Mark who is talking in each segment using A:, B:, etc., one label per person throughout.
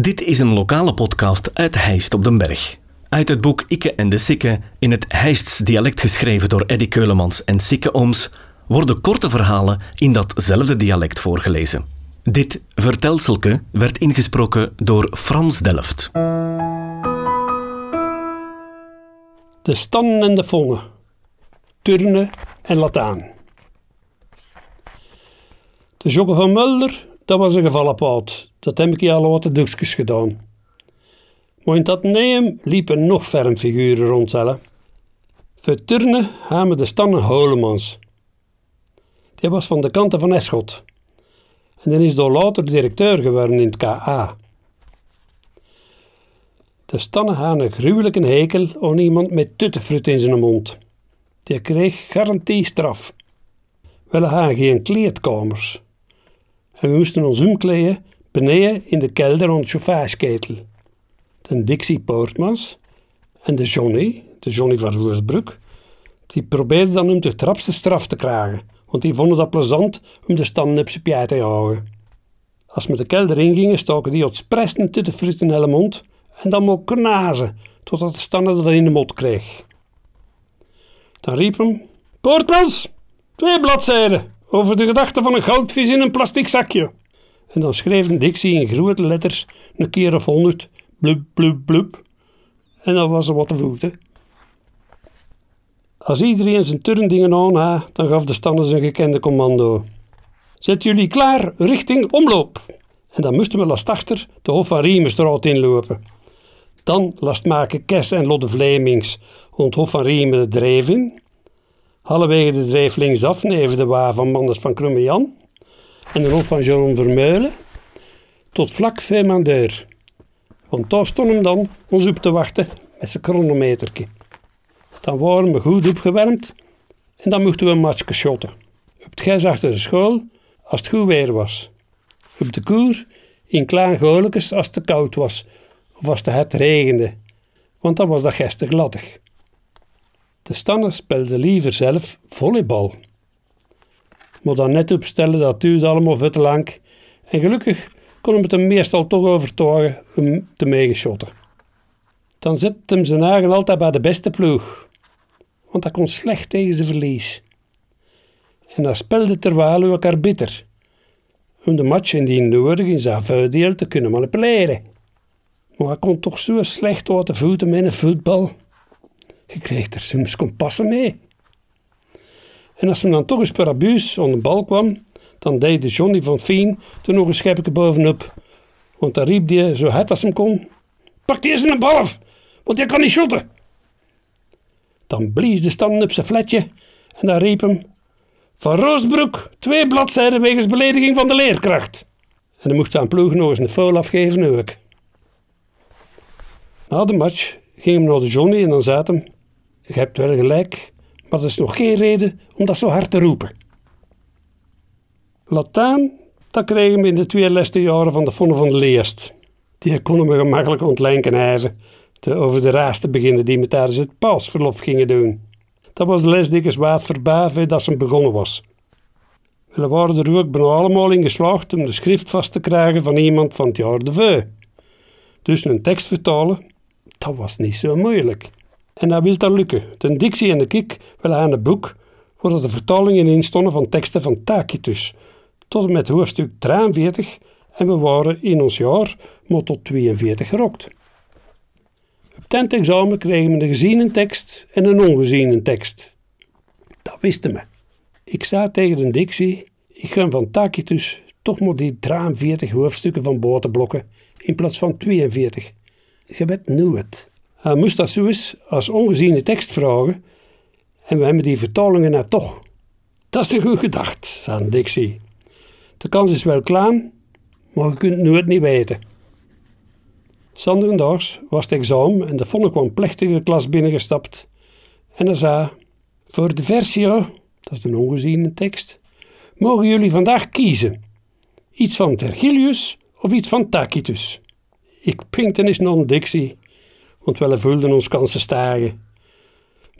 A: Dit is een lokale podcast uit Heist op den Berg. Uit het boek Ikke en de Sikke, in het Heists dialect geschreven door Eddy Keulemans en Sikke Ooms, worden korte verhalen in datzelfde dialect voorgelezen. Dit vertelselke werd ingesproken door Frans Delft.
B: De stannen en de vongen. Turnen en lataan. De Jocke van Mulder, dat was een gevallenpaad. Dat heb ik al wat dukjes gedaan. Maar in dat neem liepen nog figuren rondtellen. Voor turnen hebben we de stannen Holemans. Die was van de kanten van Eschot. En dan is door later directeur geworden in het KA. De stannen hadden een gruwelijke hekel aan iemand met tuttenfruit in zijn mond. Die kreeg garantie straf. We hadden geen kleedkamers. En we moesten ons omkleden beneden in de kelder aan de chauffageketel. De Dixie Poortmans en de Johnny, de Johnny van Roersbrug, die probeerden dan om de trapste straf te krijgen, want die vonden dat plezant om de standen op zijn pijt te houden. Als we de kelder ingingen, stoken die het spresten te de fruit in de mond en dan mocht knazen, totdat de standen dat in de mot kreeg. Dan riep hem, Poortmans, twee bladzijden over de gedachte van een goudvis in een plastic zakje. En dan schreef Dixie in grote letters een keer of honderd, blub, blub, blub. En dan was er wat te voeten. Als iedereen zijn turndingen aan had, dan gaf de standen zijn gekende commando. Zet jullie klaar richting omloop. En dan moesten we last achter de Hof van Riemenstraat inlopen. Dan last maken Kes en Lotte Vlemings rond Hof van Riemen dreef in. Halverwege de dreef linksaf neven de waar van Manders van Krummejan en de Hof van Jeroen Vermeulen tot vlak voor deur. Want daar stond hem dan ons op te wachten met zijn chronometerke. Dan waren we goed opgewarmd en dan mochten we een matchje shotten. Op het gijs achter de school als het goed weer was. Op de koer in klein als het te koud was of als het regende, want dan was dat gestig lattig. De stannen speelden liever zelf volleybal. Maar dan net opstellen dat duurde allemaal veel te lang en gelukkig kon hem het hem meestal toch overtuigen om te meegeschotten. Dan zette hem zijn eigen altijd bij de beste ploeg, want dat kon slecht tegen zijn verlies. En dan speelde terwijl u elkaar bitter, om de match indien nodig in zijn voordeel te kunnen manipuleren. Maar hij kon toch zo slecht uit de voeten met een voetbal. Je kreeg er soms kompassen mee. En als hem dan toch eens per abuus aan de bal kwam, dan deed de Johnny van Fien er nog een schepje bovenop. Want dan riep hij zo hard als hem kon: Pak die eens een bal af, want jij kan niet shotten. Dan blies de stand op zijn fletje en dan riep hem: Van Roosbroek, twee bladzijden wegens belediging van de leerkracht. En dan moest zijn ploeg nog eens een foul afgeven ook. Na de match ging hem naar de Johnny en dan zei hem: Je hebt wel gelijk, maar dat is nog geen reden om dat zo hard te roepen. Latijn, dat kregen we in de twee laatste jaren van de Vonne van de Leest. Die konden we gemakkelijk ontlenken even, te over de raas te beginnen die we tijdens het paasverlof gingen doen. Dat was de les waard verbaven dat ze begonnen was. We waren er ook bijna allemaal in geslaagd om de schrift vast te krijgen van iemand van het jaar de veu. Dus een tekst vertalen, dat was niet zo moeilijk. En dat wil dan lukken. De Dixie en de Kik willen aan het boek waar de vertalingen in stonden van teksten van Tacitus, tot en met hoofdstuk 43 en we waren in ons jaar maar tot 42 gerokt. Op het examen kregen we een geziene tekst en een ongeziene tekst. Dat wisten we. Ik zei tegen de Dixie, ik ga van Tacitus toch maar die 43 hoofdstukken van boterblokken in plaats van 42. Je weet nu het. Hij moest dat zo eens als ongeziene tekst vragen en we hebben die vertalingen nou toch. Dat is een goed gedacht, zei Dixie. De kans is wel klein, maar je kunt het nooit niet weten. Zanderendaags was het examen en de vonne kwam plechtige klas binnengestapt. En hij zei, voor de versio, dat is een ongeziene tekst, mogen jullie vandaag kiezen. Iets van Vergilius of iets van Tacitus. Ik pinkte eens naar Dixie, want we voelden ons kansen stijgen.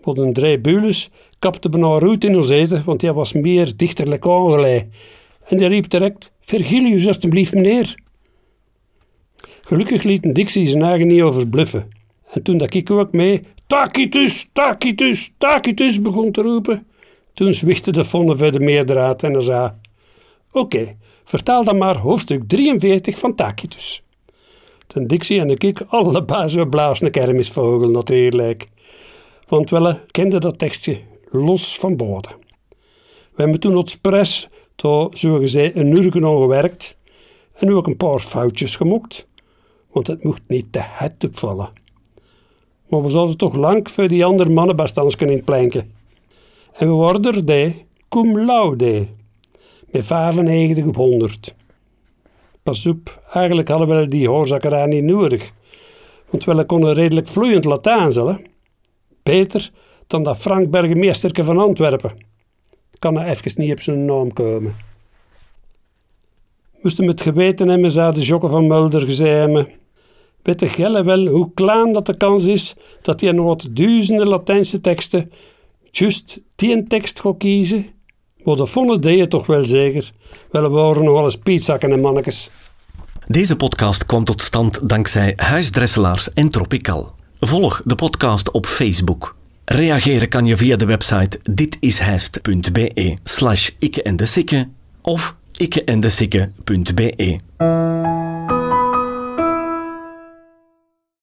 B: Want een drie bules kapte bijna roet in ons eten, want hij was meer dichterlijk aangeleid. En die riep direct, Vergilius alstublieft meneer. Gelukkig liet Dixie zijn eigen niet overbluffen. En toen dat ik ook mee Tacitus, Tacitus, Tacitus begon te roepen, toen zwichtte de vonne verder meerderheid en zei Oké, vertaal dan maar hoofdstuk 43 van Tacitus. Ten Dixie en ik allebei zo blaasne kermisvogel natuurlijk. Want we kenden dat tekstje los van boden. We hebben toen expres tot zogezegd een uur gewerkt en ook een paar foutjes gemokt, want het mocht niet te het opvallen. Maar we zouden toch lang voor die andere mannen kunnen planken. En we worden er de cum laude, met 95 op 100. Pas op, eigenlijk hadden we die hoorzakkerij niet nodig, want we konden redelijk vloeiend Latijn zullen. Beter dan dat Frank Bergemeesterke van Antwerpen. Kan er even niet op zijn naam komen. Moesten het geweten hebben, zei de Jokke van Mulder gezegd Weet de gelle wel hoe klein dat de kans is dat hij nog wat duizenden Latijnse teksten juist die tekst gaat kiezen? De vonden deed je toch wel zeker. Wel, we waren nog eens pietzakken en mannetjes.
A: Deze podcast kwam tot stand dankzij Huisdresselaars en Tropical. Volg de podcast op Facebook. Reageren kan je via de website ditishijst.be slash ikke en de of ikkeendesikke.be.